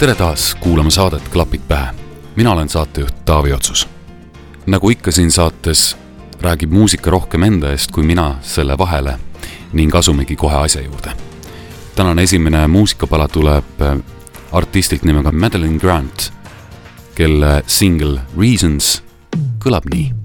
Tere taas kuulama saadet Klapid pähe. mina olen saatejuht Taavi Otsus. nagu ikka siin saates räägib muusika rohkem enda eest kui mina selle vahele ning asumegi kohe asja juurde. tänane esimene muusikapala tuleb äh, artistilt nimega Madeline Grant, kelle singel Reasons kõlab nii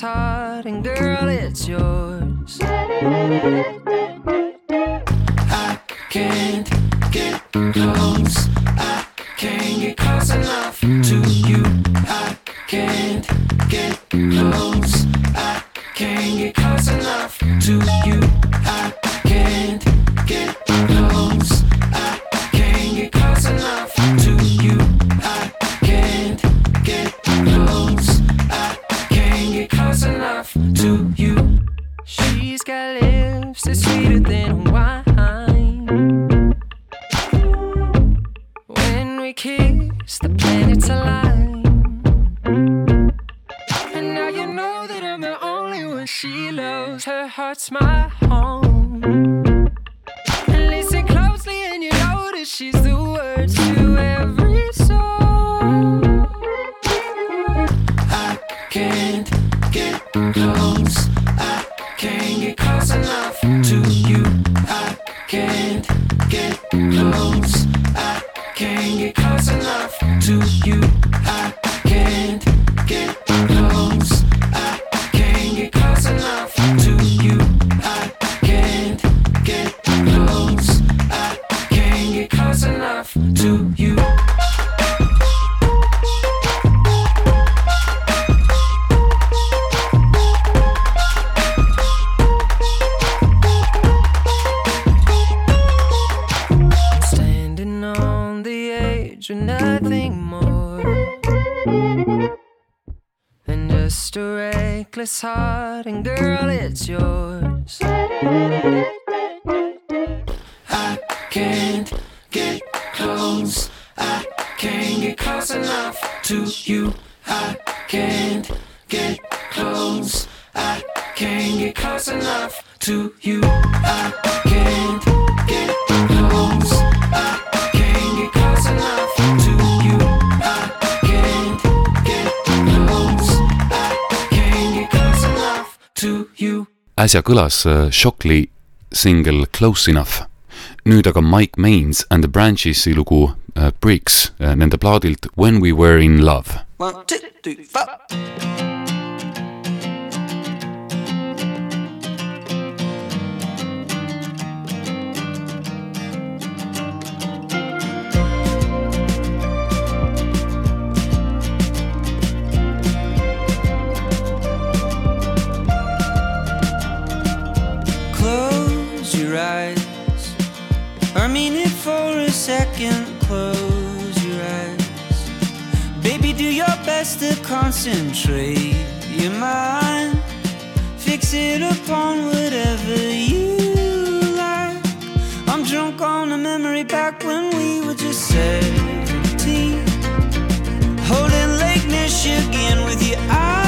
heart, and girl, it's yours. I live, it's sweeter than wine. äsja kõlas äh, Shockley singel Close Enough. nüüd aga Mike Mains and the Branchesi lugu äh, Bricks äh, nende plaadilt When we were in love. One, two, three, four. close your eyes. I mean it for a second, close your eyes. Baby, do your best to concentrate your mind. Fix it upon whatever you like. I'm drunk on a memory back when we were just 17. Holding Lake Michigan with your eyes.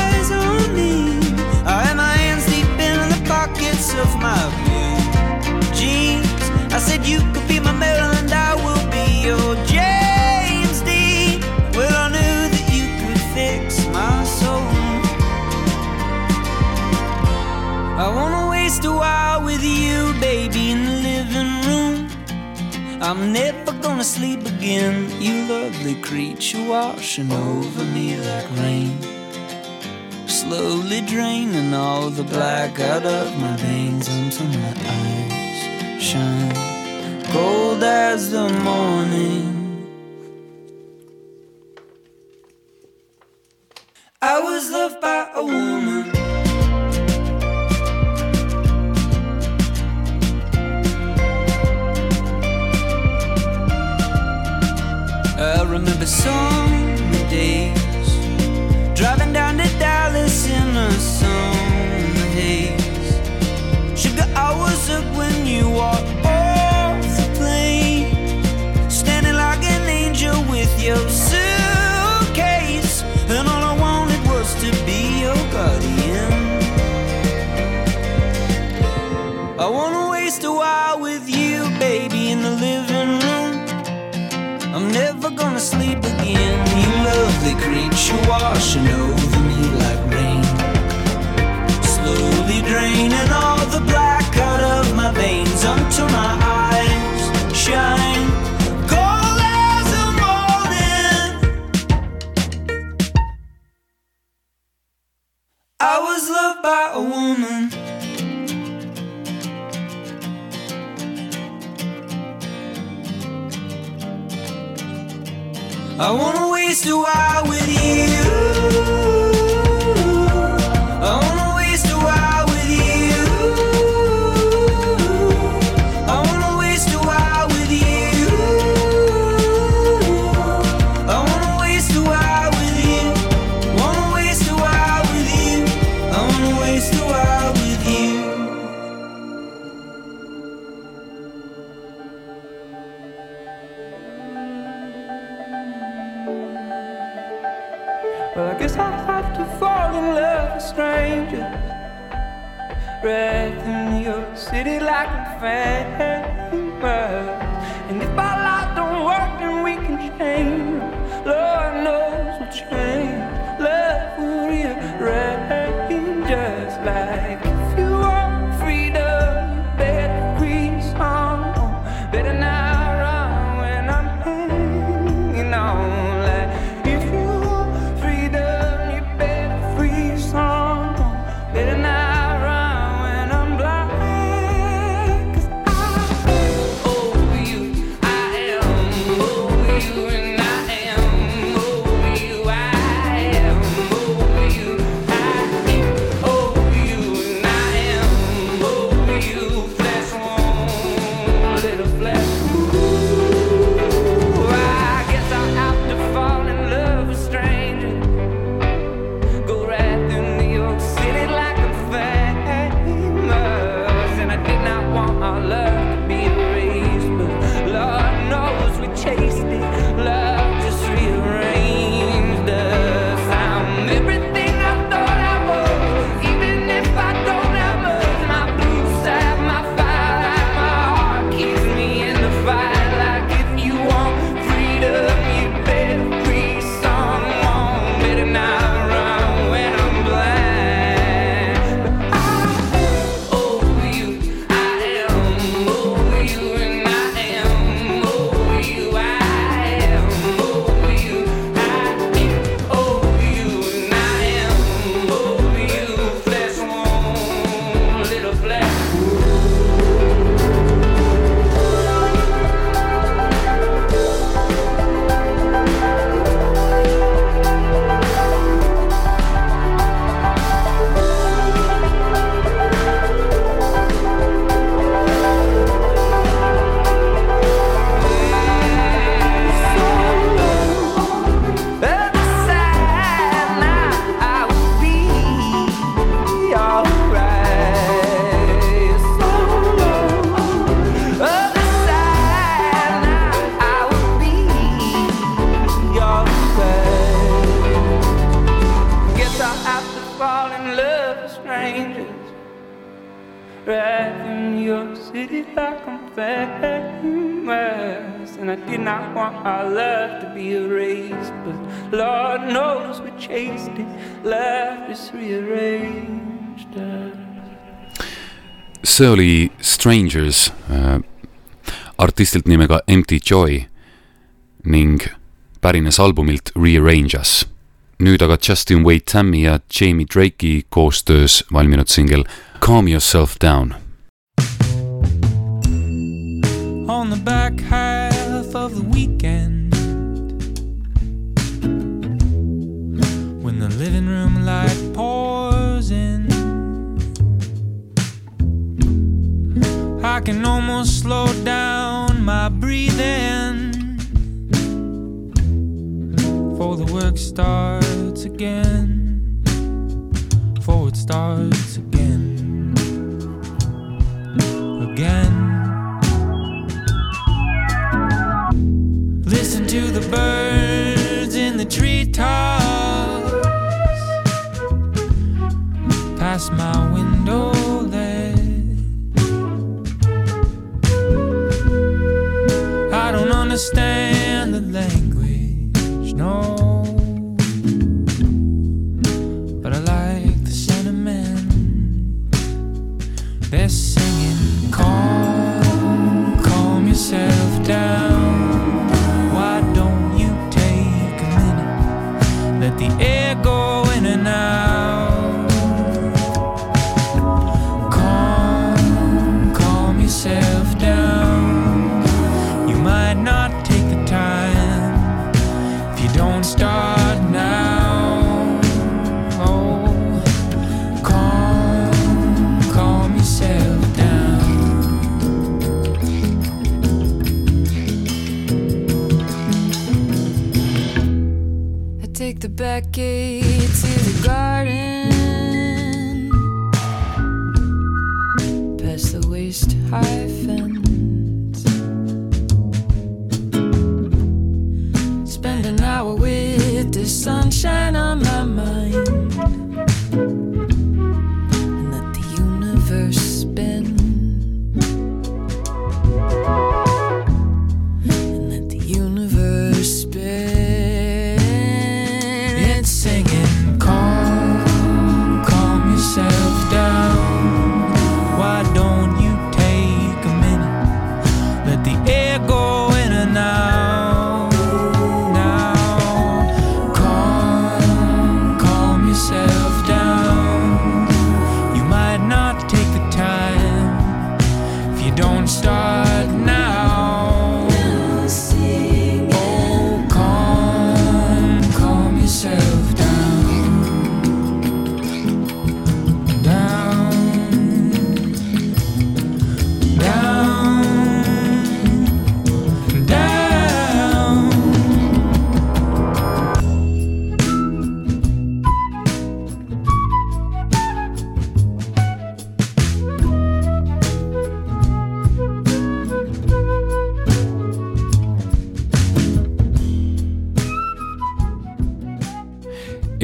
I'm never gonna sleep again, you lovely creature washing over me like rain. Slowly draining all the black out of my veins until my eyes shine cold as the morning. I was loved by a woman. a song. you're washing over me like rain. Slowly draining all the black out of my veins until my eyes shine. Cold as the morning. I was loved by a woman I wanna waste a while with you. place, but Lord knows we chased it. Life is rearranged. see oli Strangers äh, artistilt nimega Empty Joy ning pärines albumilt Rearrange Us. nüüd aga Justin Wade Tammi ja Jamie Drake'i koostöös valminud singel Calm Yourself Down. On the back high can almost slow down my breathing before the work starts again. Before it starts again. Again. Listen to the birds in the treetops. Past my understand.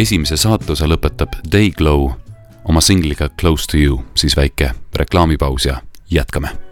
esimese saatuse lõpetab Dayglow oma singliga Close to you, siis väike reklaamipaus ja jätkame.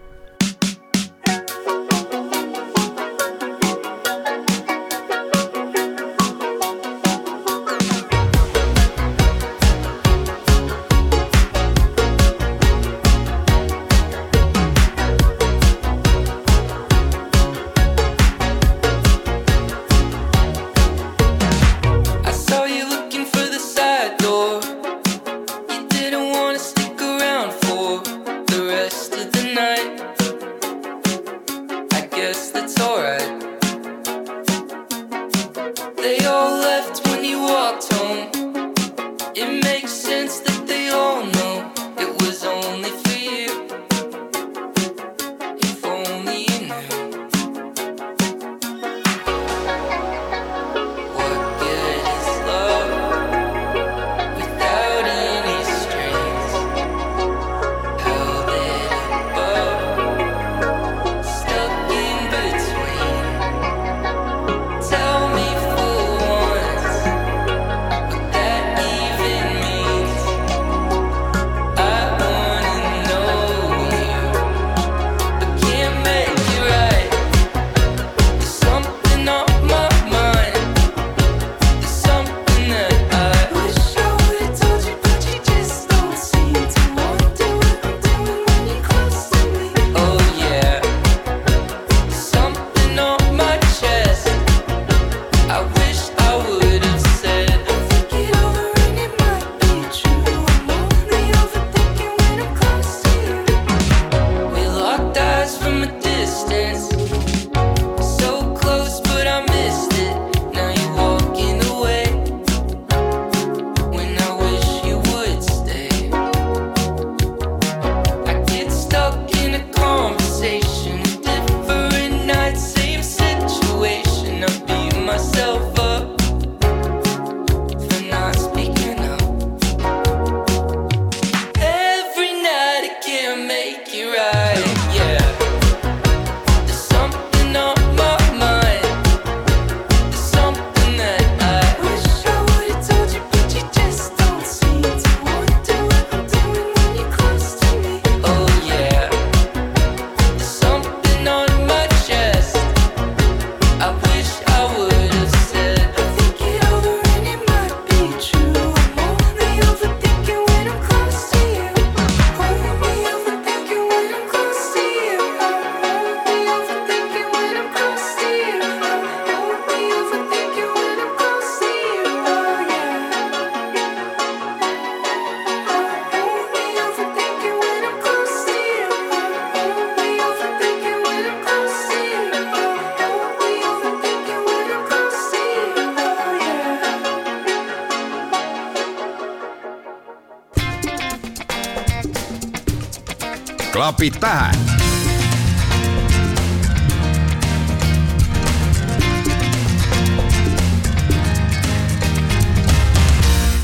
Kapitpäähän!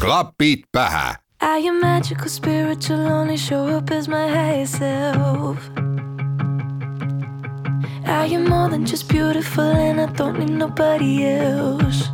Klapit päähän! I am magical, spiritual, only show up as my higher self. I am more than just beautiful and I don't need nobody else.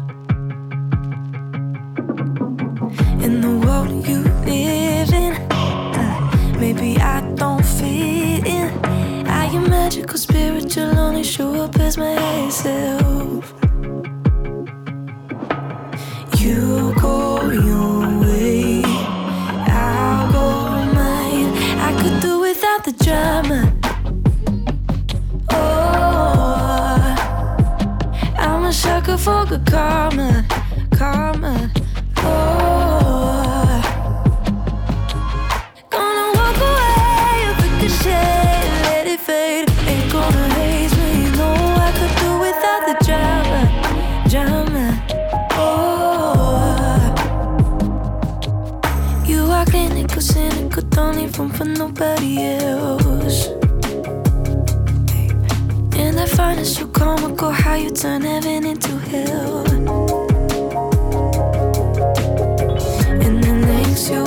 you turn heaven into hell. And then makes you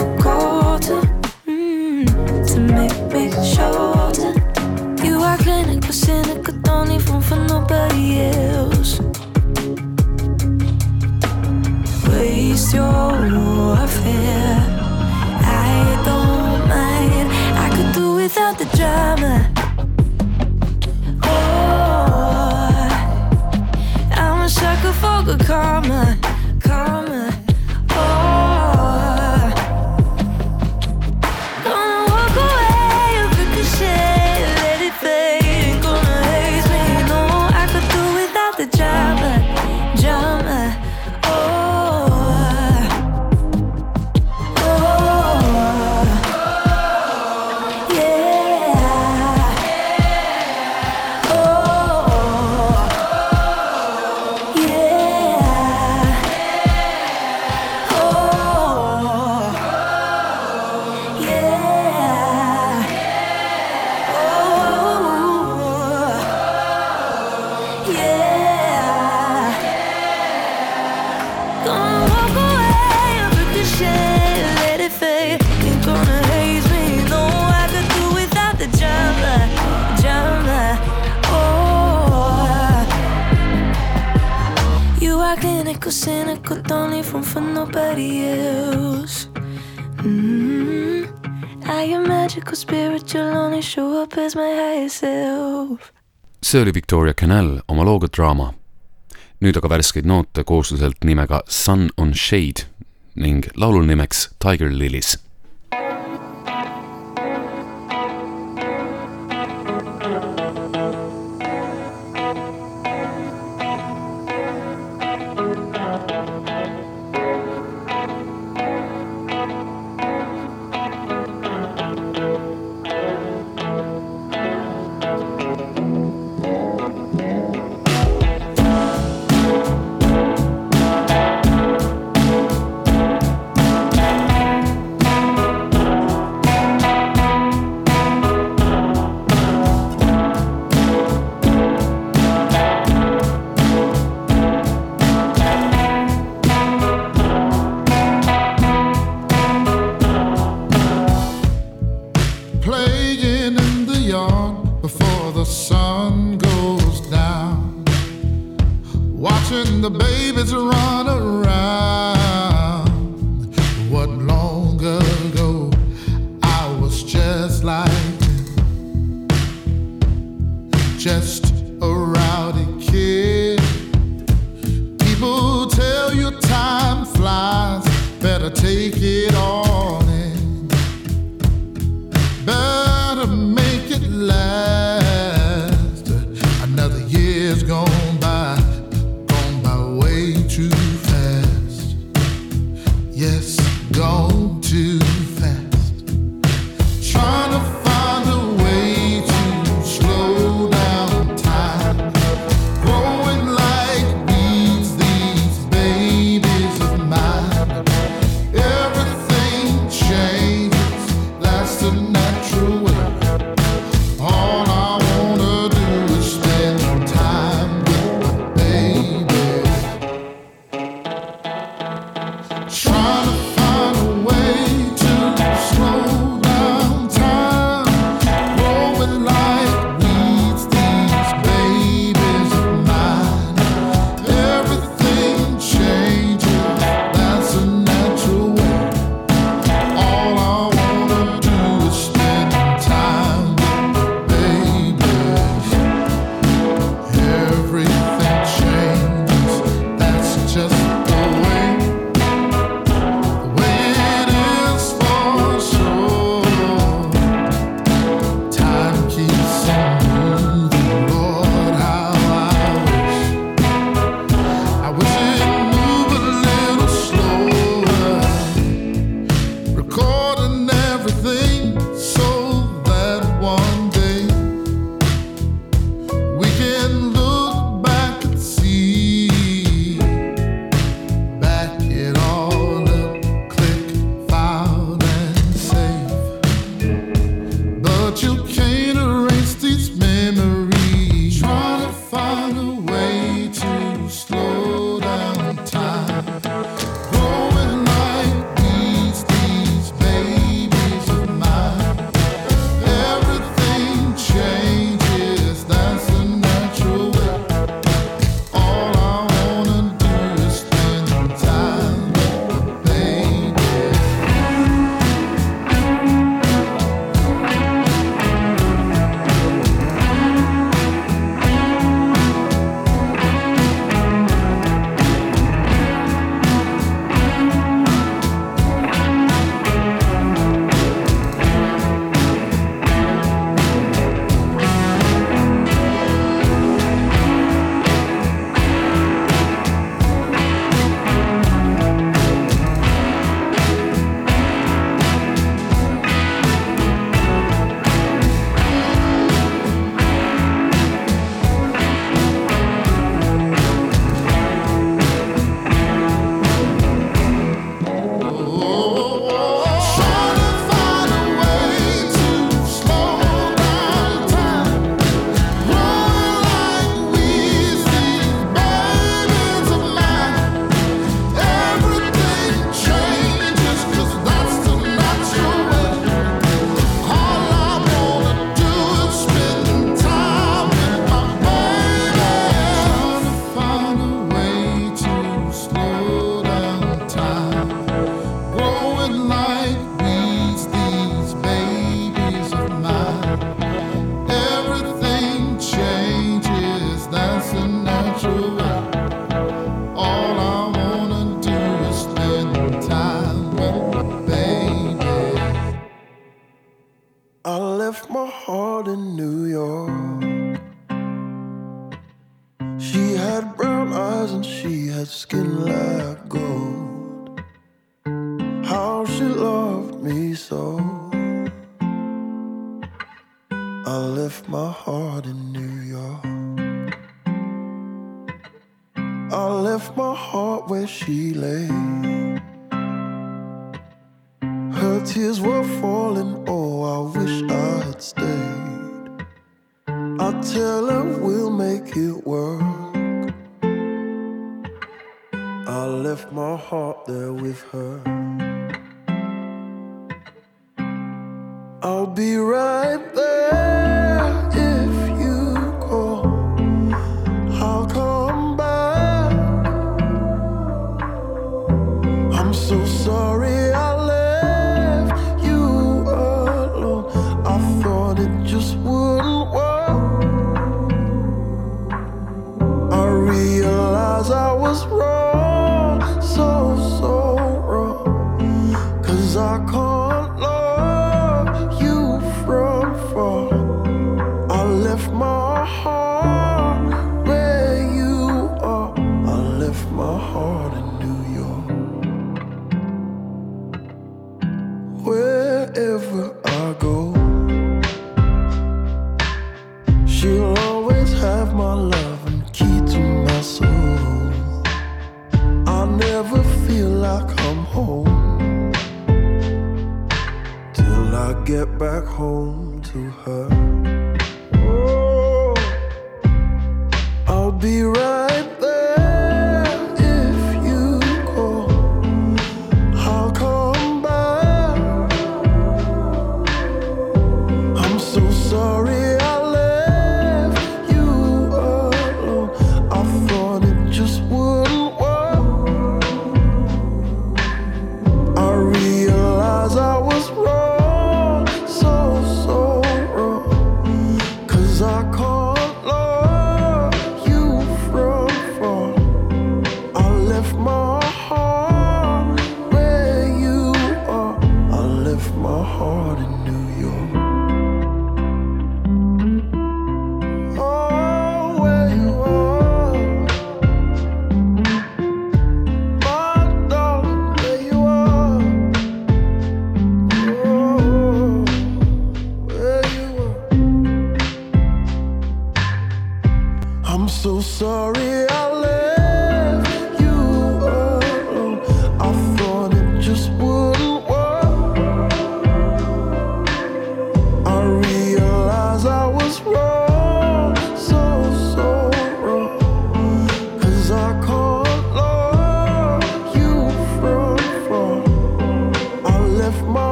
Fico cynical, don't leave room for nobody else. Mm -hmm. I am magical, spiritual, only show up as my higher self. see oli Victoria Canal oma looga Drama. nüüd aga värskeid noote koosluselt nimega Sun on Shade ning laulu nimeks Tiger Lilies left my heart there with her. I'll be right there.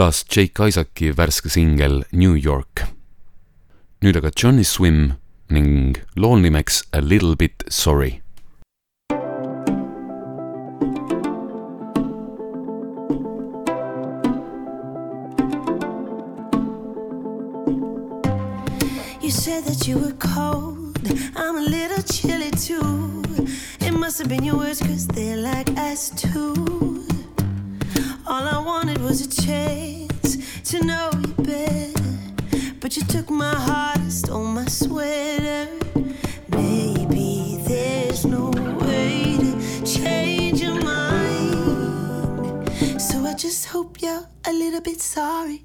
kõlas Jake Isaaci värske singel New York. nüüd aga Johnny Swim ning lool nimeks A Little Bit Sorry You said that you were cold. I'm a little chilly too. It must have been your words, cause they're like ice too. was a chance to know you better. But you took my heart and stole my sweater. Maybe there's no way to change your mind. So I just hope you're a little bit sorry.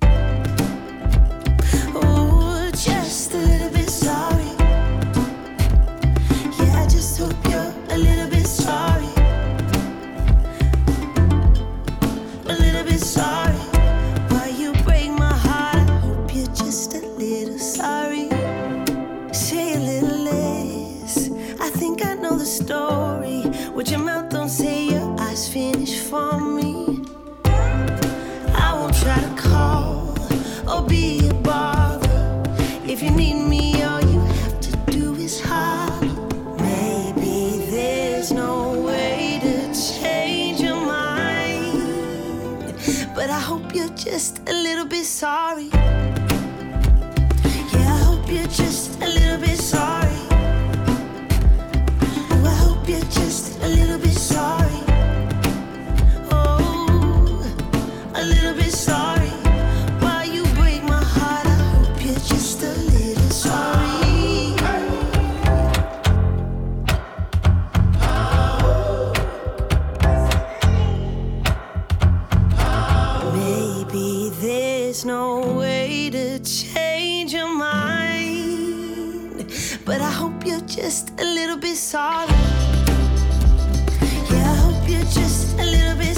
little bit sorry. But I hope you're just a little bit sorry. Yeah, I hope you're just a little bit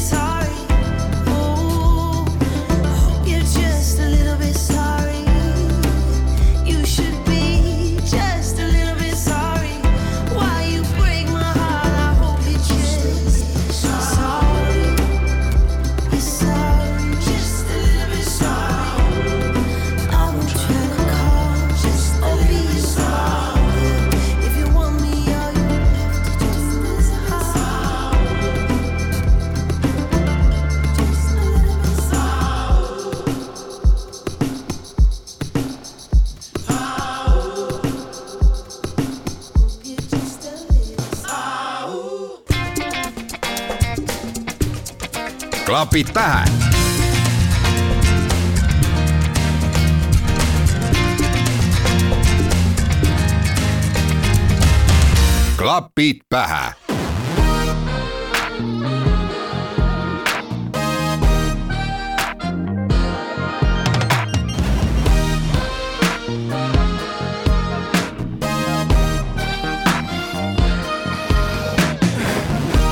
pähe klapid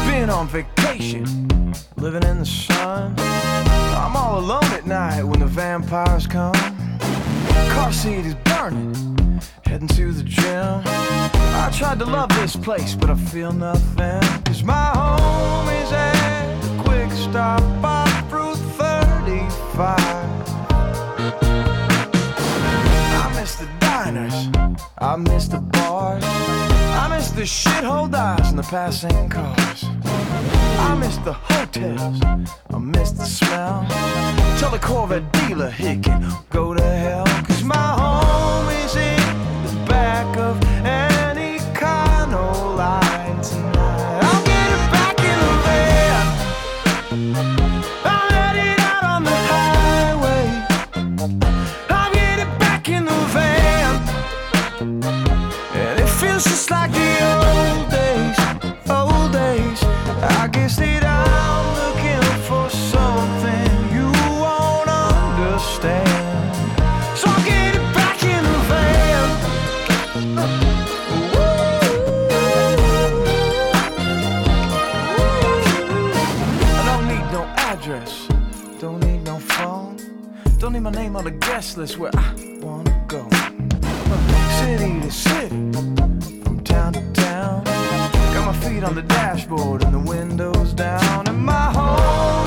Been on vacation, living in the vampires come. Car seat is burning, heading to the gym. I tried to love this place, but I feel nothing. Cause my home is at the quick stop off Route 35. I miss the diners, I miss the bars, I miss the shithole dives and the passing cars. I miss the hotels, I miss the smell. Tell the Corvette dealer he can go to hell. Cause my home is in the back of on the guest list where I wanna go. City to city, from town to town. Got my feet on the dashboard and the windows down, and my home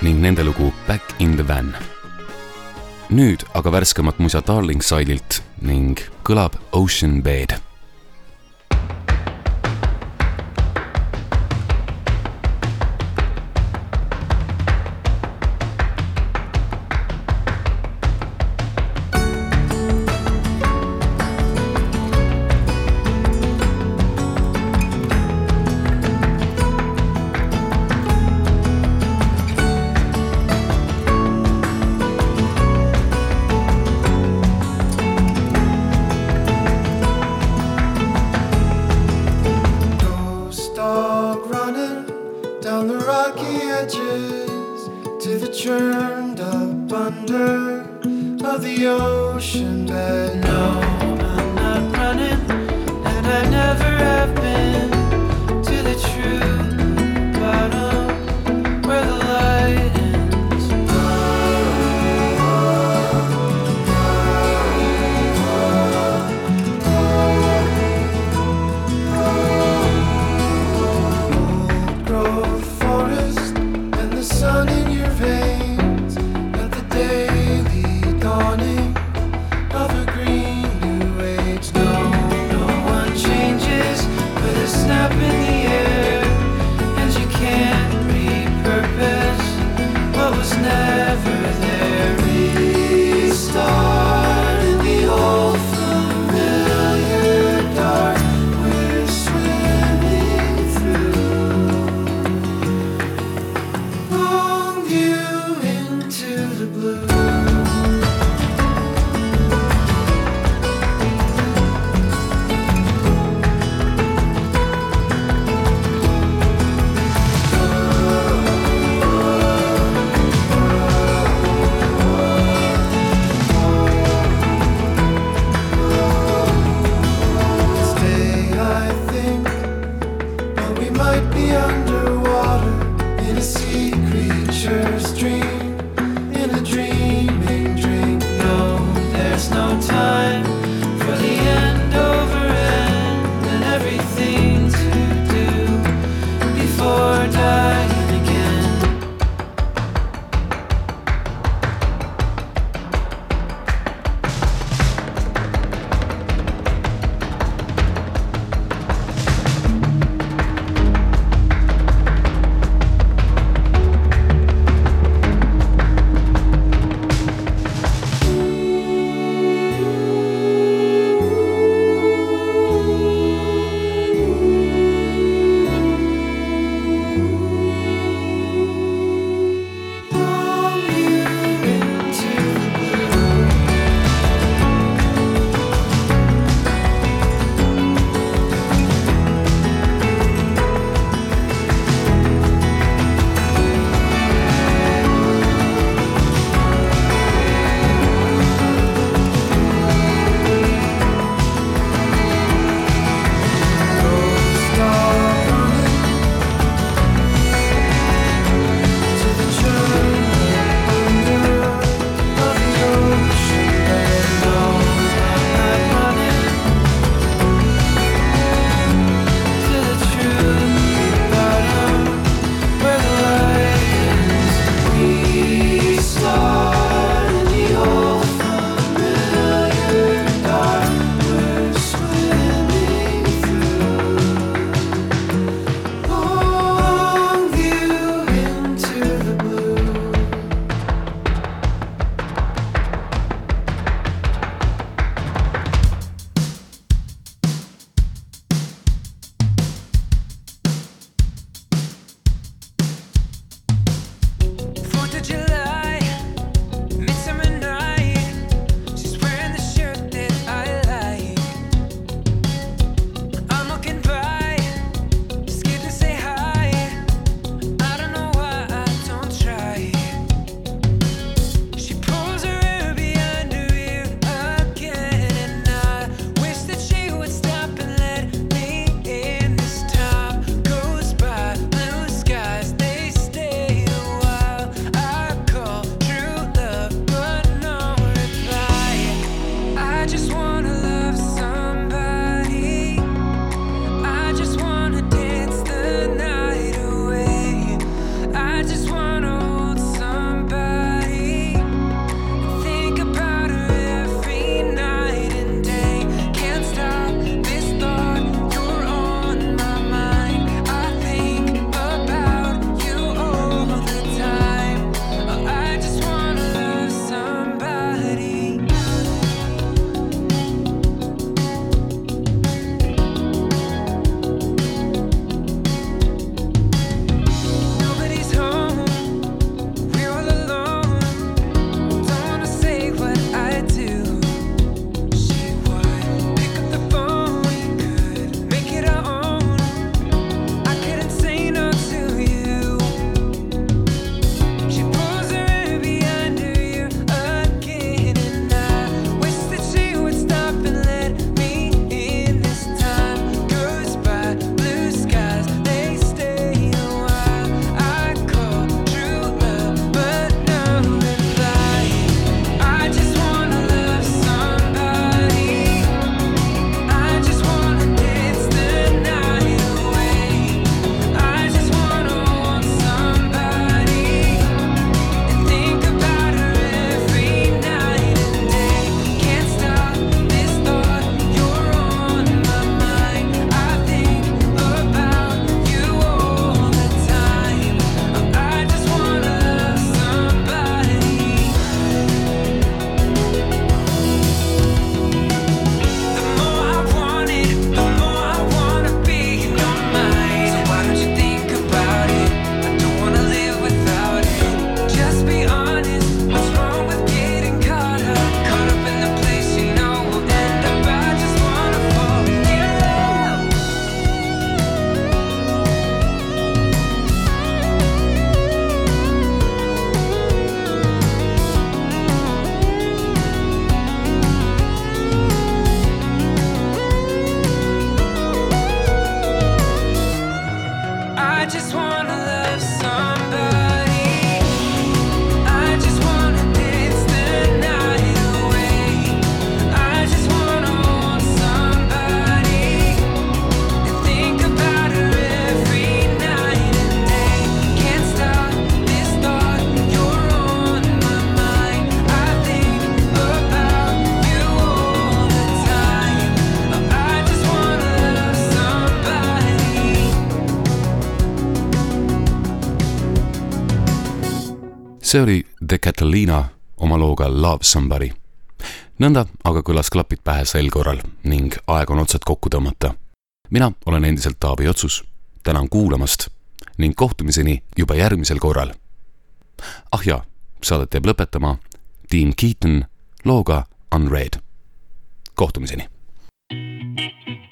ning nende lugu Back in the Van. nüüd aga värskemat musa Darling Side'ilt ning kõlab Ocean Bed see oli The Catalina oma looga Love Somebody. nõnda aga kõlas klapid pähe sel korral ning aeg on otsad kokku tõmmata. mina olen endiselt Taavi Otsus, tänan kuulamast ning kohtumiseni juba järgmisel korral. ah jaa, saadet jääb lõpetama Dean Keaton looga Unread. kohtumiseni She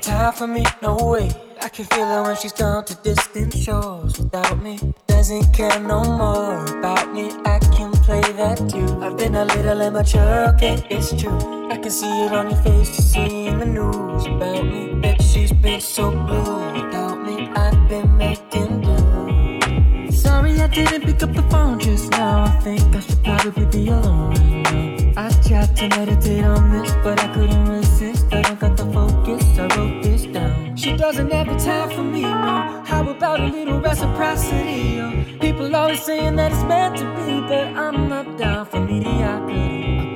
time for me, no way. I can feel her when she's gone to distant shores without me. Doesn't care no more about me. I can play that too. I've been a little immature, okay, it's true. I can see it on your face, you see in the news about me. Bet she's been so blue without me. I've been making do. Sorry I didn't pick up the phone just now. I think I should probably be alone right now. I tried to meditate on this, but I couldn't resist. Doesn't have the time for me, no. How about a little reciprocity? Yo? People always saying that it's meant to be, but I'm not down for mediocrity.